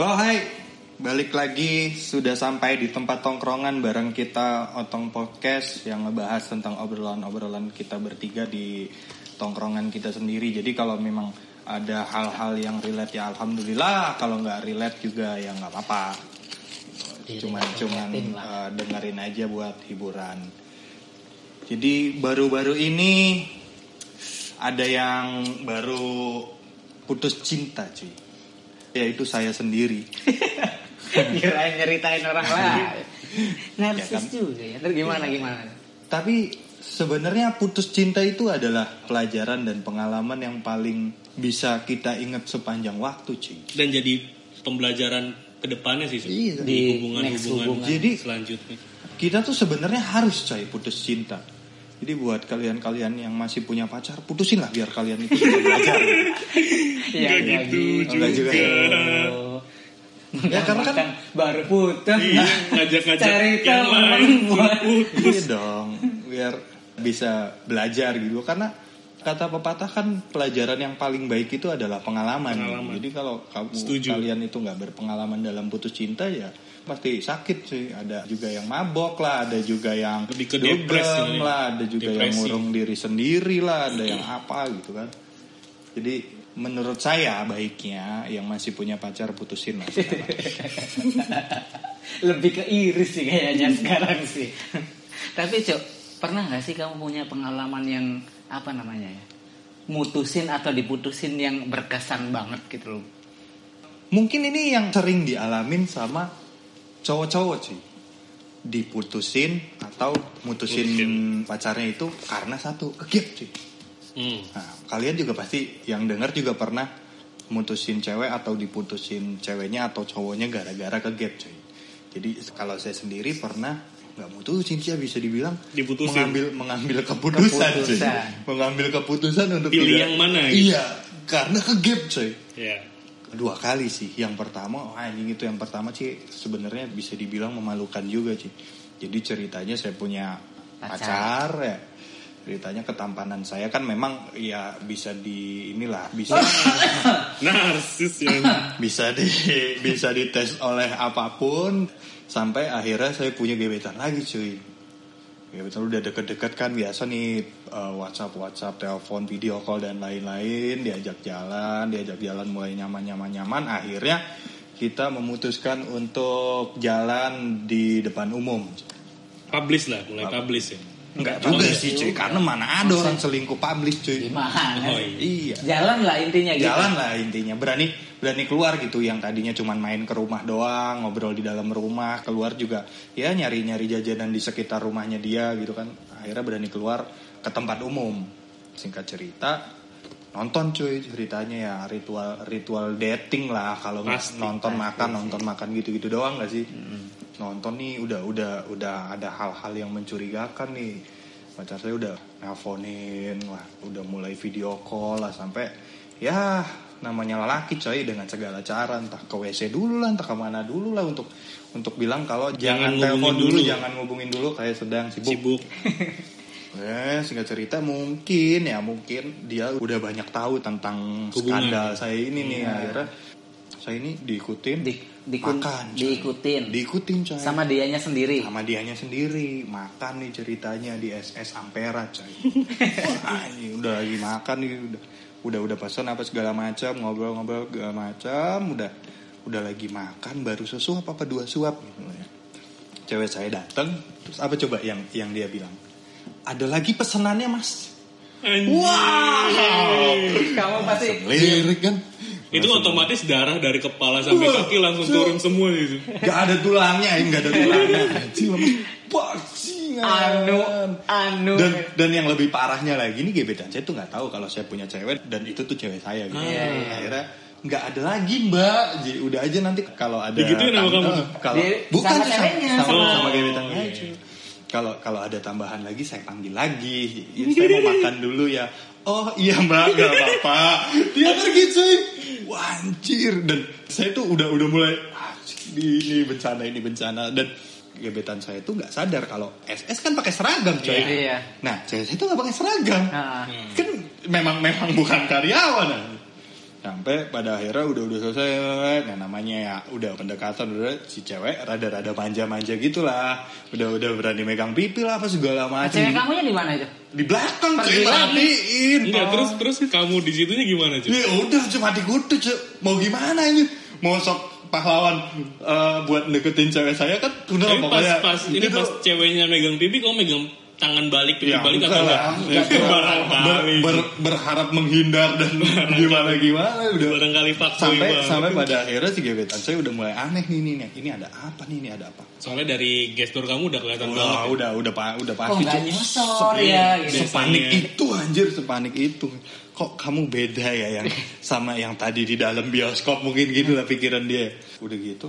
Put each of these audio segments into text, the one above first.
Halo hai, balik lagi sudah sampai di tempat tongkrongan bareng kita Otong Podcast yang ngebahas tentang obrolan-obrolan kita bertiga di tongkrongan kita sendiri. Jadi kalau memang ada hal-hal yang relate ya alhamdulillah, kalau nggak relate juga ya nggak apa-apa. Cuman cuman uh, dengerin aja buat hiburan. Jadi baru-baru ini ada yang baru putus cinta cuy. Yaitu saya sendiri. Kirain nyeritain orang lain. Narsis Ya kan? juga ya. Terus gimana gimana? Tapi sebenarnya putus cinta itu adalah pelajaran dan pengalaman yang paling bisa kita ingat sepanjang waktu, cuy. dan jadi pembelajaran ke depannya sih. Iya. di hubungan-hubungan hubungan. Jadi- selanjutnya Kita tuh sebenarnya harus coy putus cinta. Jadi buat kalian-kalian yang masih punya pacar, putusin lah biar kalian itu bisa belajar. Iya Nggak nggak gitu Nggak juga. Ya, karena kan- baru putus. iya ngajak-ngajak Cari yang teman lain buat iya dong, biar bisa belajar gitu. Karena kata pepatah kan pelajaran yang paling baik itu adalah pengalaman. Pengalaman. Jadi kalau kamu Setuju. kalian itu nggak berpengalaman dalam putus cinta ya pasti sakit sih. Ada juga yang mabok lah, ada juga yang Lebih ke dugem depres ya. lah, ada juga yang Depresi. ngurung diri sendiri lah, ada yang apa gitu kan. Jadi menurut saya baiknya yang masih punya pacar putusin lah. Lebih ke iris sih kayaknya sekarang sih. Tapi Cok, pernah nggak sih kamu punya pengalaman yang apa namanya ya? Mutusin atau diputusin yang berkesan banget gitu loh. Mungkin ini yang sering dialamin sama cowok-cowok sih. Diputusin atau mutusin Putusin. pacarnya itu karena satu kegap sih. Hmm. Nah, kalian juga pasti yang dengar juga pernah mutusin cewek atau diputusin ceweknya atau cowoknya gara-gara kegap cuy. Jadi kalau saya sendiri pernah nggak mutusin sih ya, bisa dibilang Diputusin. mengambil mengambil keputusan, cuy. Keputusan. mengambil keputusan untuk Pilih tidak- yang mana, gitu? Iya, karena kegap cuy ya dua kali sih. Yang pertama, wah anjing itu yang pertama sih sebenarnya bisa dibilang memalukan juga sih. Jadi ceritanya saya punya Pacar. pacar, ya. Ceritanya ketampanan saya kan memang ya bisa di inilah bisa narsis ya bisa di bisa dites oleh apa pun sampai akhirnya saya punya gebetan lagi cuy. Gebetan udah deket-deket kan biasa nih eh, WhatsApp WhatsApp telepon video call dan lain-lain diajak jalan diajak jalan mulai nyaman nyaman nyaman akhirnya kita memutuskan untuk jalan di depan umum. publish lah mulai publish ya Enggak juga iya. sih cuy karena mana ada orang selingkuh publik cuy. Gimana? Oh, sih? Iya. Jalan lah intinya gitu. jalan lah intinya berani berani keluar gitu yang tadinya cuman main ke rumah doang ngobrol di dalam rumah keluar juga ya nyari nyari jajanan di sekitar rumahnya dia gitu kan akhirnya berani keluar ke tempat umum singkat cerita nonton cuy ceritanya ya ritual ritual dating lah kalau Pasti, nonton pasti makan sih. nonton makan gitu gitu doang gak sih nonton nih udah udah udah ada hal-hal yang mencurigakan nih pacar saya udah nelfonin wah udah mulai video call lah sampai ya namanya lelaki coy dengan segala cara entah ke WC dulu lah entah ke mana dulu lah untuk untuk bilang kalau jangan, Jangan telepon dulu, dulu. jangan ngubungin dulu kayak sedang sibuk. sibuk Eh, singkat cerita mungkin ya mungkin dia udah banyak tahu tentang Hubungan. skandal saya ini nih Iya. akhirnya saya ini diikutin Di- dikun- makan coy. diikutin. diikutin coy Sama dianya sendiri. sama dianya sendiri makan nih ceritanya di SS Ampera coy Wah, ini udah lagi makan nih udah udah udah pesan apa segala macam ngobrol-ngobrol segala macam udah udah lagi makan baru sesuap apa dua suap gitu ya. cewek saya datang terus apa coba yang yang dia bilang ada lagi pesanannya mas Anjing. wow Kamu pasti lirik kan itu otomatis darah dari kepala sampai Wah, kaki langsung Su. turun semua gitu Gak ada tulangnya, ini gak ada tulangnya. Bajingan. anu anu. dan dan yang lebih parahnya lagi ini gebetan saya tuh nggak tahu kalau saya punya cewek dan itu tuh cewek saya gitu. Iya, iya. Akhirnya nggak ada lagi mbak, jadi udah aja nanti kalau ada sama tambah- kamu? kalau Di- bukan sama sama, ceweknya, sama, sama- sama Oh, gebetannya iya. aja. Kalau kalau ada tambahan lagi saya panggil lagi, ya, saya mau makan dulu ya. Oh iya mbak, gak apa-apa. Dia pergi cuy. Wah anjir. Dan saya tuh udah udah mulai "Ah, ini, bencana ini bencana dan gebetan saya tuh nggak sadar kalau SS kan pakai seragam coy. Iya. Nah, cewek saya tuh nggak pakai seragam. Nah, Kan memang memang bukan karyawan. Sampai pada akhirnya udah udah selesai nah namanya ya udah pendekatan udah si cewek rada-rada manja-manja gitulah udah udah berani megang pipi lah apa segala Nah, macam cewek kamunya di mana itu? di belakang cuy lagi. matiin Pak. terus terus kamu di situnya gimana cuy? ya udah cuma dikutu cuy mau gimana ini mau sok pahlawan eh, buat deketin cewek saya kan udah Tapi pas, pokoknya pas ini itu- pas ceweknya megang pipi, kamu megang tangan balik pipi Ya, balik atau lah. enggak? Ya, ber- ber- berharap menghindar dan gimana gimana udah Barangkali sampai banget. sampai pada akhirnya si gebetan saya udah mulai aneh nih nih nih. ini ada apa nih ini ada apa Soalnya dari gestur kamu udah kelihatan udah banget. ya. udah udah pa- udah Oh pasti Cuk. nyosor ya gitu. sepanik Biasanya. itu anjir sepanik itu kok kamu beda ya yang sama yang tadi di dalam bioskop mungkin gitu lah pikiran dia udah gitu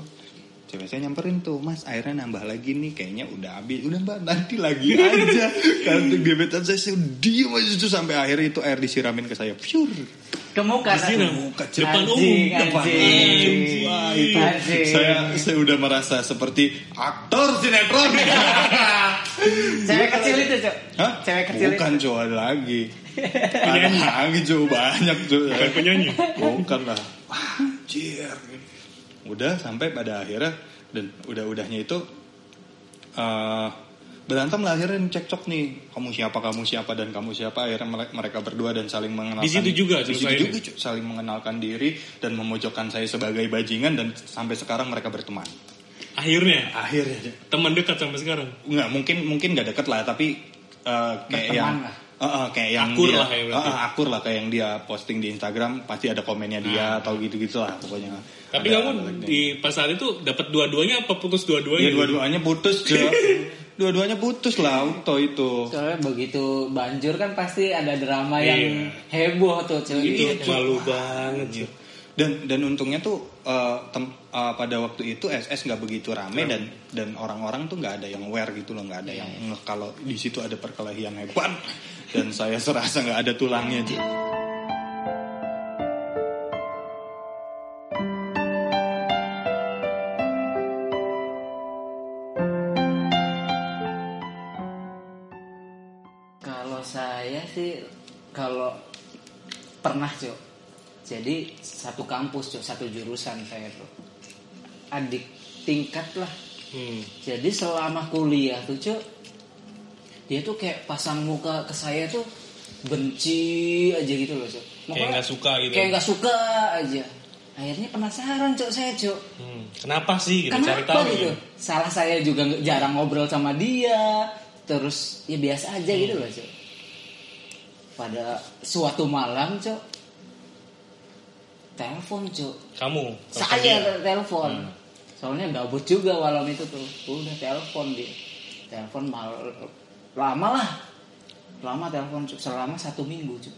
cewek saya nyamperin tuh mas airnya nambah lagi nih kayaknya udah habis udah mbak nanti lagi aja kan gebetan saya saya diem aja tuh sampai akhirnya itu air disiramin ke saya pure Ke muka. Kan? Muka Depan umum. depan anjing. umum. Wah itu Anjing. saya saya udah merasa seperti aktor sinetron. Cewek kecil itu, Cok. Hah? Cewek kecil Bukan cowok ada lagi. ada lagi cowok banyak cowok. Bukan penyanyi. Bukan lah. Anjir. Udah sampai pada akhirnya dan udah-udahnya itu eh berantem lah akhirnya cekcok nih kamu siapa kamu siapa dan kamu siapa akhirnya mere- mereka berdua dan saling mengenalkan Di situ juga di situ juga Cuk. saling mengenalkan diri dan memojokkan saya sebagai bajingan dan sampai sekarang mereka berteman Akhirnya akhirnya teman dekat sampai sekarang. nggak mungkin mungkin nggak deket lah tapi eh, kayak Berteman yang lah. Eh, eh, kayak yang Akur dia, lah ya berarti. eh, eh, akur lah kayak yang dia posting di Instagram pasti ada komennya dia atau gitu gitu lah pokoknya Tapi Ada- kamu ada- di pas saat itu dapat dua-duanya apa putus dua-duanya? Iya dua-duanya putus dua-duanya putus lah auto itu Soalnya begitu banjur kan pasti ada drama Iya. yang heboh tuh, Cok. Itu Gitu. malu banget Iya. sih. dan dan untungnya tuh eh, tem- eh, pada waktu itu SS nggak begitu rame dan dan orang-orang tuh nggak ada yang aware gitu loh nggak ada yang ngeh kalau di situ ada perkelahian hebat dan saya serasa nggak ada tulangnya. Kalau saya sih kalau pernah, Cok. Jadi satu kampus, Cok, satu jurusan saya tuh. Adik tingkat lah. Hmm. Jadi selama kuliah tuh, Cok, dia tuh kayak pasang muka ke saya tuh benci aja gitu loh, Cok. Kayak nggak suka gitu. Kayak nggak suka aja. Akhirnya penasaran, Cok, saya, Cok. Hmm. Kenapa sih gitu cari Kenapa tahu gitu? ya? Salah saya juga jarang ngobrol sama dia. Terus ya biasa aja gitu loh, Cok. Pada suatu malam, Cok. Telepon, Cok. Kamu Saya telepon. Soalnya gabut juga malam itu tuh. Udah telepon dia. Telepon mal lama lah. Lama telepon selama satu minggu, Cok.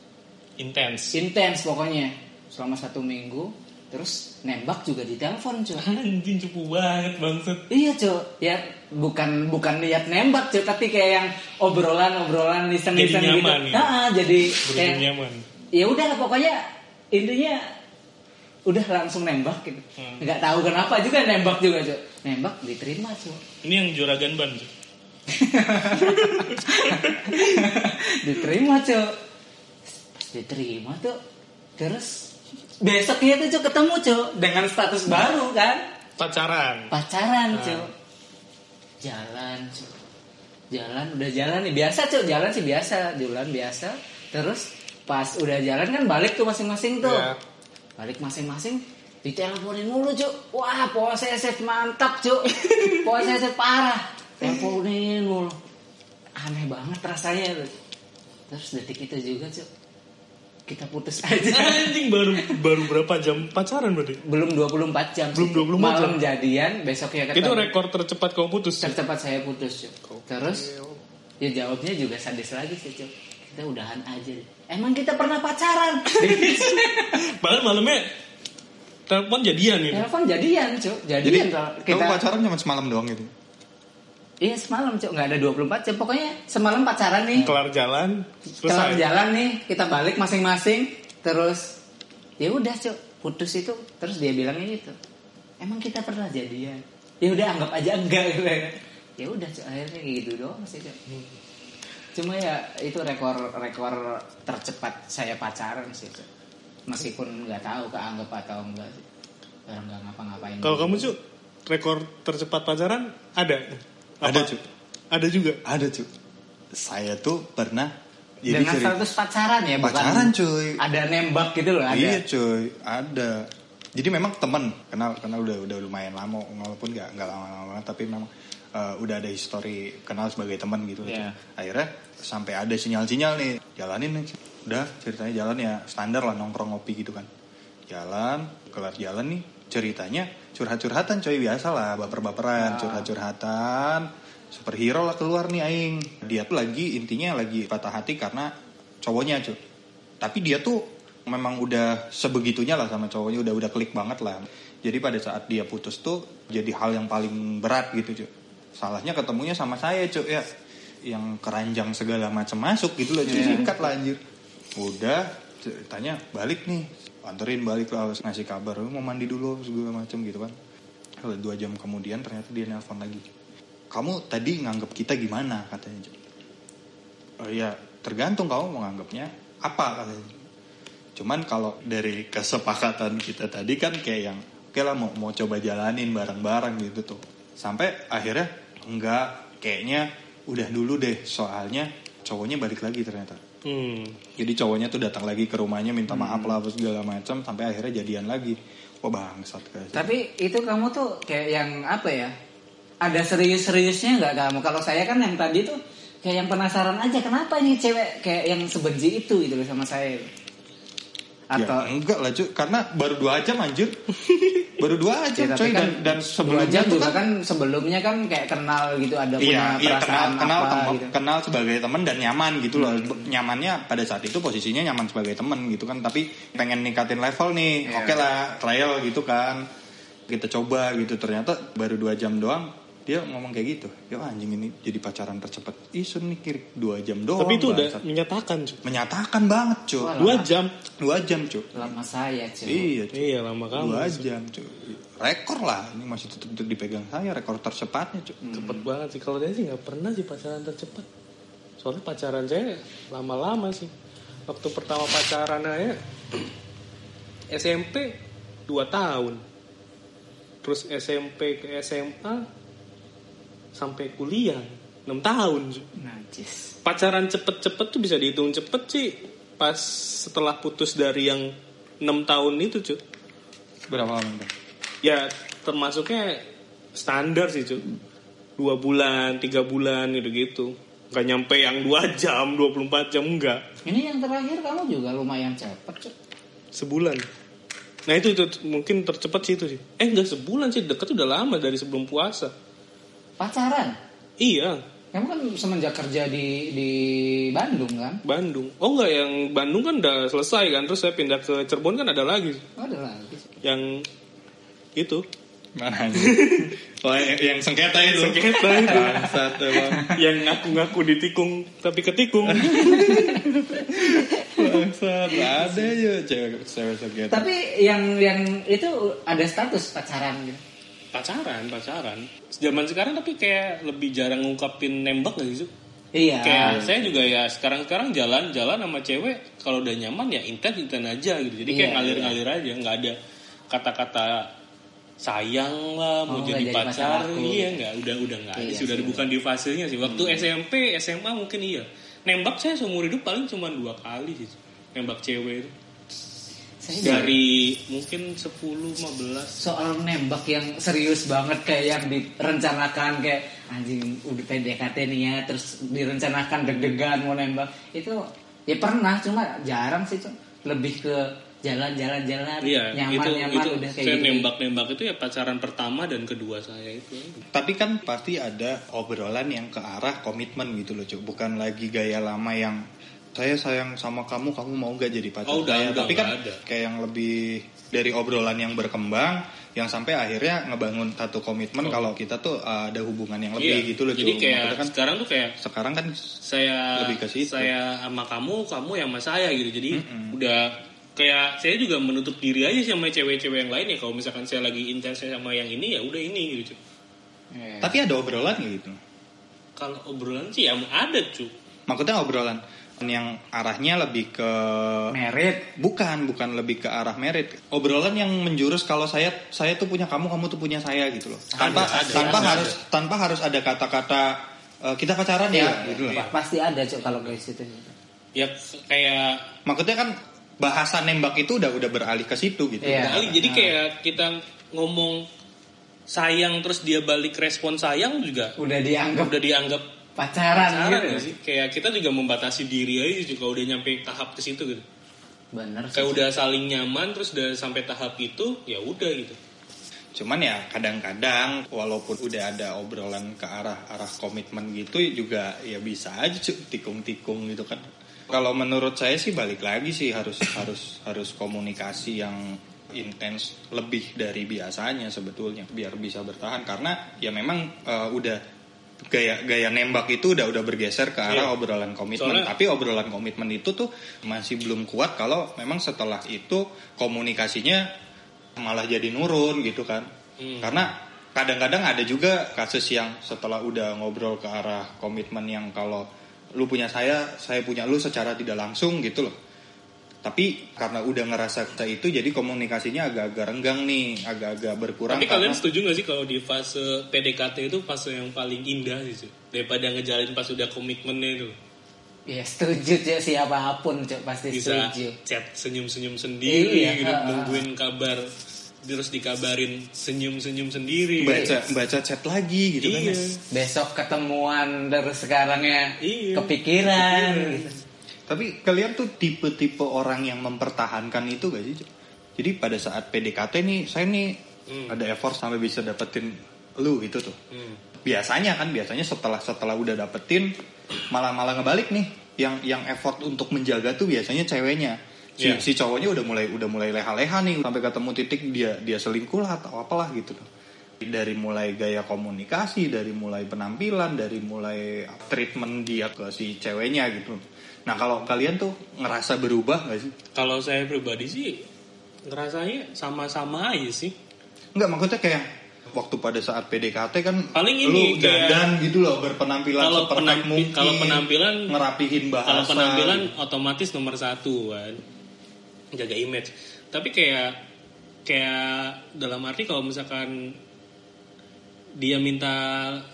intens. Intens pokoknya. Selama satu minggu. Terus nembak juga di telepon, Cok. Anjing cupu banget bangsat. Iya cok, ya bukan bukan niat nembak cok, tapi kayak yang obrolan-obrolan iseng-iseng Jadi gitu. nyaman ya? Ah, jadi kayak nyaman. ya udah pokoknya intinya udah langsung nembak gitu. Hmm. Nggak tahu kenapa juga nembak juga cok. Nembak diterima cok. Ini yang juragan ban. Cuk. diterima cok. Diterima tuh terus besoknya tuh cok ketemu cok dengan status baru kan. Pacaran. pacaran Nah. cuy jalan cuy jalan udah jalan nih biasa cuy jalan sih biasa jalan biasa terus pas udah jalan kan balik tuh masing-masing tuh Iya. balik masing-masing diteleponin mulu cuy wah posesif mantap cuy posesif parah teleponin mulu aneh banget rasanya terus detik itu juga cuy kita putus aja Anjing baru baru berapa jam pacaran berarti? belum 24 jam. Belum 24 malam jam. jadian besoknya ketemu Itu rekor tercepat kamu putus. Tercepat saya putus Cuk. terus ya jawabnya juga sadis lagi sih Cuk. kita udahan aja emang kita pernah pacaran Padahal malamnya telepon jadian ini. telepon jadian Cuk. jadi jadian kamu kita pacaran cuma semalam doang gitu iya semalam Cuk. nggak ada 24 jam pokoknya semalam pacaran nih Kelar jalan, kelar selesai. jalan nih kita balik masing-masing terus ya udah Cuk. putus itu terus dia bilangnya gitu emang kita pernah jadian ya udah anggap aja enggak gitu ya ya udah Cuk. akhirnya gitu doang sih Cuk. cuma ya itu rekor rekor tercepat saya pacaran sih Cuk. meskipun nggak tahu keanggap atau enggak sih orang nggak ngapa-ngapain Kalau kamu cu, rekor tercepat pacaran ada? Ada? Cu. Ada juga. Ada cuy. Saya tuh pernah jadi dengan status pacaran ya bukan pacaran cuy. ada nembak gitu loh ada Iya cuy, ada. Jadi memang temen kenal kenal udah udah lumayan lama walaupun nggak nggak lama-lama tapi memang uh, udah ada histori kenal sebagai teman gitu. Iya. cuy. Akhirnya sampai ada sinyal-sinyal nih, jalanin nih. Udah ceritanya jalan ya standar lah nongkrong ngopi gitu kan. Jalan, kelar jalan nih ceritanya curhat-curhatan coy biasa lah baper-baperan, Ah. curhat-curhatan. Superhero lah keluar nih aing. Dia tuh lagi intinya lagi patah hati karena cowoknya cuy. Tapi dia tuh memang udah sebegitunya lah sama cowoknya udah udah klik banget lah. Jadi pada saat dia putus tuh jadi hal yang paling berat gitu cuy. Salahnya ketemunya sama saya cuy ya. Yang keranjang segala macam masuk gitu loh cuy. Iya. Sikat lah anjir. Udah ceritanya balik nih. Anterin balik lah ngasih kabar. Lu mau mandi dulu segala macam gitu kan. Lalu Dua jam kemudian ternyata dia nelpon lagi. Kamu tadi nganggap kita gimana katanya. Oh iya, tergantung kamu mau nganggapnya apa katanya. Cuman kalau dari kesepakatan kita tadi kan kayak yang oke lah mau mau coba jalanin bareng-bareng gitu tuh. Sampai akhirnya enggak kayaknya udah dulu deh soalnya cowoknya balik lagi ternyata. Hmm. Jadi cowoknya tuh datang lagi ke rumahnya minta maaf lah apa segala macam sampai akhirnya jadian lagi. Wah bangsat guys. Tapi itu kamu tuh kayak yang apa ya? Ada serius-seriusnya nggak kamu? Kalau saya kan yang tadi tuh kayak yang penasaran aja kenapa ini cewek kayak yang sebenci itu gitu sama saya. Atau ya, enggak lah cuy karena baru dua jam anjir. baru dua Ya, jam tapi coy kan dan dan dua sebelumnya jam juga kan kan sebelumnya kan kayak kenal gitu ada Iya, punya iya kenal perasaan kenal apa tem- gitu. kenal sebagai teman dan nyaman gitu loh. Nyamannya pada saat itu posisinya nyaman sebagai teman gitu kan, tapi pengen ningkatin level nih. Iya. Oke lah, trial gitu kan. Kita coba gitu ternyata baru dua jam doang dia ngomong kayak gitu. Ya anjing ini jadi pacaran tercepat. Isun nih kiri dua jam doang. Tapi itu udah bangsat. menyatakan cu. menyatakan banget cuy. Wah, Dua jam. Dua jam cuy. Lama saya cuy. Iya cuy. Iya lama kamu. Dua jam cuy. Rekor lah ini masih tetap dipegang saya rekor tercepatnya cuy. Cepet banget sih. Kalau saya sih nggak pernah sih pacaran tercepat. Soalnya pacaran saya lama-lama sih. Waktu pertama pacaran aja SMP 2 tahun. Terus SMP ke SMA sampai kuliah 6 tahun. Najis. Pacaran cepet-cepet tuh bisa dihitung cepet sih pas setelah putus dari yang 6 tahun itu cuy. Berapa lama Bang? Ya termasuknya standar sih cuy. Dua bulan, tiga bulan gitu gitu. Gak nyampe yang 2 jam, 24 jam enggak. Ini yang terakhir kamu juga lumayan cepet cuy. Sebulan. Nah itu, itu mungkin tercepat sih itu sih. Eh enggak sebulan sih, deket udah lama dari sebelum puasa. Pacaran. Iya, Kamu kan semenjak kerja di di Bandung kan? Bandung. Oh enggak, yang Bandung kan udah selesai kan. Terus saya pindah ke Cirebon kan ada lagi. Oh, ada lagi. Yang itu. Mana? Oh, yang, yang sengketa itu. Sengketa itu. Bangsat emang. yang ngaku-ngaku ditikung tapi ketikung. Bangsat. Ada aja cewek cewek sengketa. Tapi yang yang itu ada status pacaran gitu. Pacaran, pacaran. Zaman sekarang tapi kayak lebih jarang ngungkapin nembak gak sih? Iya. Kayak saya juga ya sekarang-sekarang jalan-jalan sama cewek kalau udah nyaman ya intent intent aja gitu. Jadi kayak Iya, ngalir-ngalir aja, nggak ada kata-kata sayang lah mau Oh, jadi jadi pacar, aku. iya nggak udah udah nggak Iya sih udah bukan di fasenya sih waktu SMP SMA mungkin iya nembak saya seumur hidup paling cuma dua kali sih nembak cewek itu Saya juga- dari mungkin 10 15 soal nembak yang serius banget kayak yang direncanakan kayak anjing udah PDKT nih ya terus direncanakan deg-degan mau nembak itu ya pernah cuma jarang sih Cuk. lebih ke jalan-jalan-jalan Iya, itu nyaman-nyaman itu udah kayak saya gitu nembak-nembak itu ya pacaran pertama dan kedua saya itu. Tapi kan pasti ada obrolan yang ke arah komitmen gitu loh, Cuk. Bukan lagi gaya lama yang saya sayang sama kamu, kamu mau gak jadi pacar Oh, udah, saya? udah, Tapi kan ada. kayak yang lebih dari obrolan yang berkembang, yang sampai akhirnya ngebangun satu komitmen kalau kita tuh uh, ada hubungan yang lebih Oh. Iya, gitu loh, Jadi kayak Maksudnya kan sekarang tuh kayak sekarang kan saya Lebih ke situ. saya sama kamu, kamu yang sama saya gitu. Jadi udah kayak saya juga menutup diri aja sih sama cewek-cewek yang lain ya. Kalau misalkan saya lagi intens sama yang ini ya udah ini gitu. Iya. tapi ada obrolan gitu. Kalau obrolan sih ya ada cuy. Maksudnya obrolan yang arahnya lebih ke merit. Bukan bukan lebih ke arah merit. Obrolan yang menjurus kalau saya saya tuh punya kamu kamu tuh punya saya gitu loh. Tanpa ada, tanpa ada, harus tanpa harus ada kata-kata eh, kita pacaran ya, gitu loh. Pa- pasti ada cok kalau kayak situ ya kayak maksudnya kan bahasa nembak itu udah udah beralih ke situ gitu. Iya. Kali, jadi kayak kita ngomong sayang terus dia balik respon sayang juga udah dianggap. udah dianggap pacaran, pacaran gitu nggak sih? Kayak kita juga membatasi diri aja kalau udah nyampe tahap ke situ gitu. bener sih Kayak udah saling nyaman terus udah sampai tahap itu ya udah gitu. Cuman ya kadang-kadang walaupun udah ada obrolan ke arah arah komitmen gitu juga ya bisa aja tikung-tikung gitu kan. Kalau menurut saya sih balik lagi sih harus harus harus komunikasi yang intens lebih dari biasanya sebetulnya biar bisa bertahan karena ya memang eh, udah gaya gaya nembak itu udah udah bergeser ke arah Iya. obrolan komitmen Soalnya- tapi obrolan komitmen itu tuh masih belum kuat kalau memang setelah itu komunikasinya malah jadi nurun gitu kan Hmm. karena kadang-kadang ada juga kasus yang setelah udah ngobrol ke arah komitmen yang kalau lu punya saya saya punya lu secara tidak langsung gitu loh tapi karena udah ngerasa kita itu jadi komunikasinya agak-agak renggang nih agak-agak berkurang Tapi karena kalian setuju gak sih kalau di fase PDKT itu fase yang paling indah sih Cu? daripada ngejalin pas udah komitmennya itu ya setuju cok siapa pun cok pasti bisa setuju chat senyum-senyum sendiri Iya, gitu, ha-ha. nungguin kabar terus dikabarin senyum-senyum sendiri baca baca chat lagi gitu kan iya. ya. besok ketemuan terus sekarangnya Iya. kepikiran Kepikiran. gitu. Tapi kalian tuh tipe-tipe orang yang mempertahankan itu gak sih? Jadi pada saat PDKT nih, saya nih Hmm. ada effort sampai bisa dapetin lu itu tuh. Hmm. Biasanya kan, biasanya setelah setelah udah dapetin, malah malah ngebalik nih. Yang yang effort untuk menjaga tuh biasanya ceweknya. Si, Iya. si cowoknya udah mulai udah mulai leha-leha nih sampai ketemu titik dia dia selingkuh lah atau apalah gitu tuh. Dari mulai gaya komunikasi, dari mulai penampilan, dari mulai treatment dia ke si ceweknya gitu. Nah kalau kalian tuh ngerasa berubah gak sih? Kalau saya pribadi sih ngerasanya sama-sama aja sih. Enggak maksudnya kayak waktu pada saat PDKT kan Paling ini, dandan gitu loh berpenampilan Kalau penampi- mungkin. kalau penampilan ngerapihin bahasa. Kalau penampilan otomatis nomor satu kan, jaga image. Tapi kayak kayak dalam arti kalau misalkan dia minta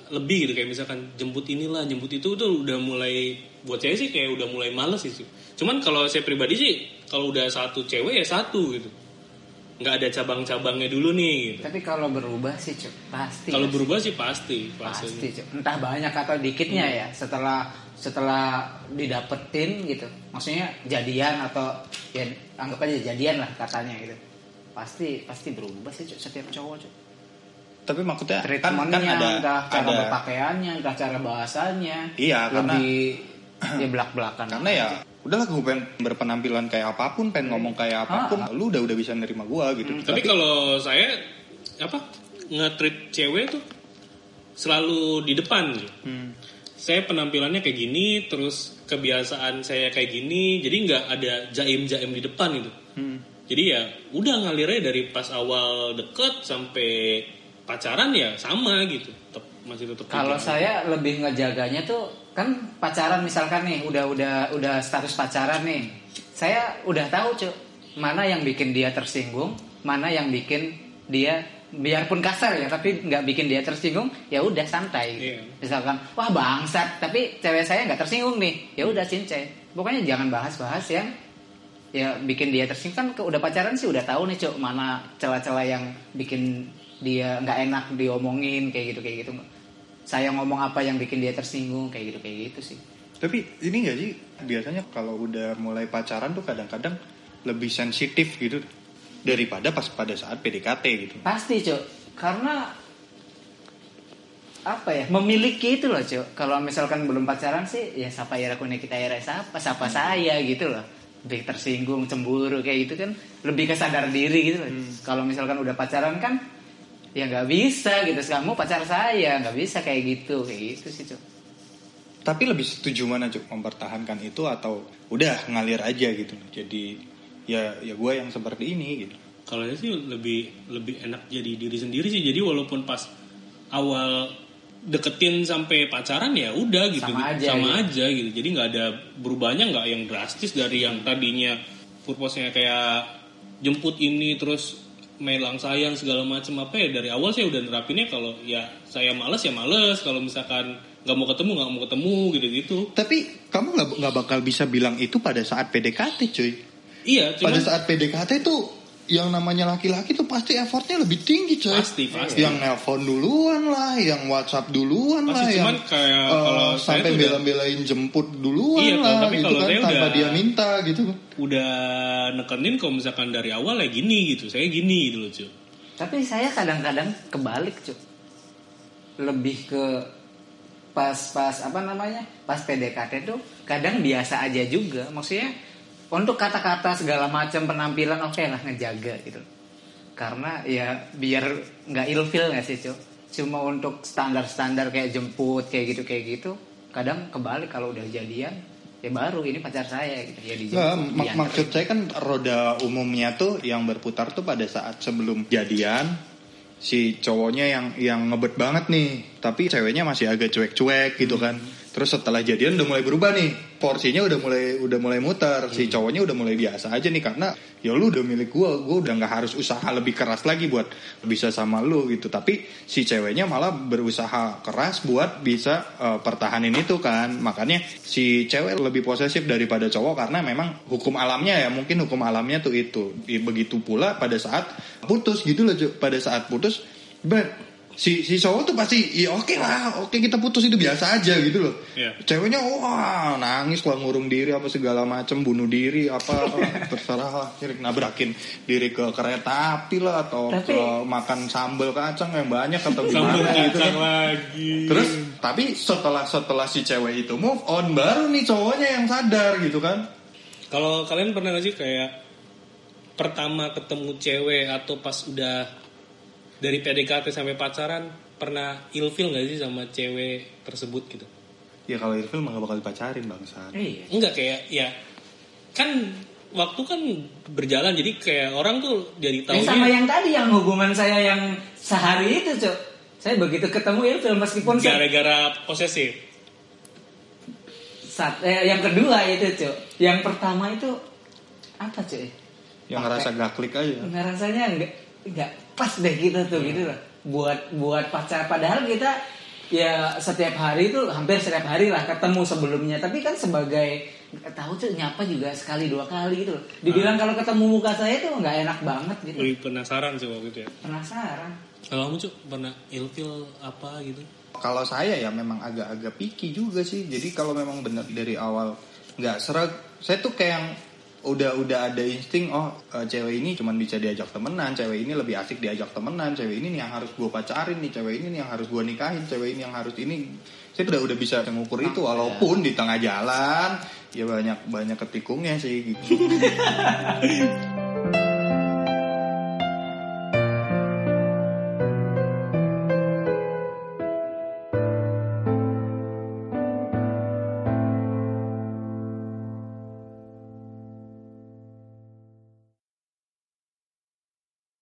lebih gitu kayak misalkan jemput inilah jemput itu tuh udah mulai buat saya sih kayak udah mulai males sih cuman kalau saya pribadi sih kalau udah satu cewek ya satu gitu. Nggak ada cabang-cabangnya dulu nih gitu. tapi kalau berubah sih cok pasti. Kalau berubah sih pasti pasti. Pasti entah banyak atau dikitnya Hmm. ya setelah setelah didapetin gitu. Maksudnya jadian atau ya anggap aja jadian lah katanya gitu. Pasti pasti berubah sih Cok, setiap cowok Cok. Tapi maksudnya kan, treatmentnya kan ada entah cara ada berpakaiannya entah cara bahasanya Iya, karena- lebih dia belak belakan karena ya udahlah gue pengen berpenampilan kayak apa pun, pengen ngomong kayak apa pun, Ah. lu udah udah bisa nerima gua gitu. Hmm, Tapi kalau saya apa nge-treat cewek tuh selalu di depan gitu. Hmm. Saya penampilannya kayak gini, terus kebiasaan saya kayak gini, jadi nggak ada jaim-jaim di depan gitu. Hmm. Jadi ya udah ngalirnya dari pas awal deket sampai pacaran ya sama gitu, tetap masih tetap Kalau gitu. saya lebih ngejaganya tuh kan pacaran misalkan nih udah udah udah status pacaran nih. Saya udah tahu cuy mana yang bikin dia tersinggung, mana yang bikin dia biarpun kasar ya tapi nggak bikin dia tersinggung ya udah santai. Iya. Misalkan wah bangsat tapi cewek saya nggak tersinggung nih ya udah cincai. Pokoknya jangan bahas-bahas yang ya bikin dia tersinggung kan udah pacaran sih udah tahu nih cok mana celah-celah yang bikin dia nggak enak diomongin kayak gitu kayak gitu. Saya ngomong apa yang bikin dia tersinggung kayak gitu kayak gitu sih. Tapi ini gak sih biasanya kalau udah mulai pacaran tuh kadang-kadang lebih sensitif gitu daripada pas pada saat PDKT gitu. pasti cok. Karena apa ya memiliki itu loh cok. Kalau misalkan belum pacaran sih ya siapa ya aku kita ya siapa siapa saya gitu loh. Lebih tersinggung cemburu kayak gitu kan. Lebih kesadar diri gitu loh. Kalau misalkan udah pacaran kan ya nggak bisa gitu kamu pacar saya nggak bisa kayak gitu kayak gitu sih cok Tapi lebih setuju mana cuk mempertahankan itu atau udah ngalir aja gitu. Jadi ya ya gue yang seperti ini gitu. Kalau saya sih lebih lebih enak jadi diri sendiri sih. Jadi walaupun pas awal deketin sampai pacaran ya udah gitu Sama gitu. aja, sama gitu. aja gitu jadi nggak ada berubahnya nggak yang drastis dari yang tadinya purpose-nya kayak jemput ini terus melang sayang segala macam apa ya dari awal saya udah nerapinnya kalau ya saya males ya males kalau misalkan nggak mau ketemu nggak mau ketemu gitu gitu Tapi kamu nggak nggak bakal bisa bilang itu pada saat PDKT cuy. iya cuman Pada saat PDKT itu yang namanya laki-laki tuh pasti effortnya lebih tinggi coy. Pasti, pasti. Yang nelpon duluan lah, yang WhatsApp duluan Pasti, lah, cuman yang kayak eh, kalau saya sampai bela-belain jemput duluan Iya, lah, tapi gitu kalau kan saya tanpa udah- dia minta gitu. udah nekenin kalau misalkan dari awal ya gini gitu saya gini gitu loh cuy Tapi saya kadang-kadang kebalik, Cuk. Lebih ke pas-pas apa namanya? Pas PDKT tuh kadang biasa aja juga. Maksudnya untuk kata-kata segala macam penampilan oke lah ngejaga gitu. Karena ya biar nggak ilfil nggak sih, Cuk? Cuma untuk standar-standar kayak jemput kayak gitu kayak gitu. Kadang kebalik kalau udah jadian ya baru ini pacar saya gitu ya dijemput. Nggak, mak- diantar. maksud saya kan roda umumnya tuh yang berputar tuh pada saat sebelum jadian si cowoknya yang yang ngebet banget nih tapi ceweknya masih agak cuek-cuek gitu kan terus setelah jadian udah mulai berubah nih. Porsinya udah mulai udah mulai muter. Si cowoknya udah mulai biasa aja nih karena ya lu udah milik gua gua udah nggak harus usaha lebih keras lagi buat bisa sama lu gitu. Tapi si ceweknya malah berusaha keras buat bisa eh, pertahanin itu kan. Makanya si cewek lebih posesif daripada cowok karena memang hukum alamnya ya mungkin hukum alamnya tuh itu. Begitu pula pada saat putus gitu loh pada saat putus bet si si cowok tuh pasti ya oke lah oke kita putus itu biasa aja gitu loh Iya. ceweknya wah nangis lah ngurung diri apa segala macem bunuh diri apa terserah lah Kira- nabrakin diri ke kereta api lah atau Tapi- ke makan sambal kacang yang banyak atau sambal gimana gitu kacang kan. lagi terus tapi setelah setelah si cewek itu move on baru nih cowoknya yang sadar gitu kan Kalau kalian pernah gak sih kayak pertama ketemu cewek atau pas udah dari PDKT sampai pacaran pernah ilfil gak sih sama cewek tersebut gitu? ya kalau Irfil mah gak bakal dipacarin bangsa Iya. Enggak kayak ya kan waktu kan berjalan jadi kayak orang tuh jadi Eh, sama tahu yang tadi yang hubungan saya yang sehari itu, Cok. Saya begitu ketemu Ilfil meskipun saya, gara-gara posesif. saat, eh, yang kedua itu, Cok. Yang pertama itu apa, Cok? yang ngerasa gak klik aja Ngerasanya enggak enggak pas deh gitu tuh gitu loh. Buat buat pacar padahal kita ya setiap hari itu hampir setiap hari lah ketemu sebelumnya tapi kan sebagai nggak tahu tuh nyapa juga sekali dua kali gitu loh. Dibilang kalau ketemu muka saya tuh nggak enak banget gitu. Wih penasaran sih waktu itu ya. Penasaran. Kalau kamu cuk pernah ilfil apa gitu? Kalau saya ya memang agak-agak picky juga sih. Jadi kalau memang benar dari awal nggak serag, saya tuh kayak yang udah udah ada insting oh eh, cewek ini cuman bisa diajak temenan, cewek ini lebih asik diajak temenan, cewek ini nih yang harus gue pacarin nih, cewek ini nih yang harus gue nikahin, cewek ini yang harus ini. Saya udah udah bisa mengukur itu walaupun di tengah jalan ya banyak banyak ketikungnya sih gitu.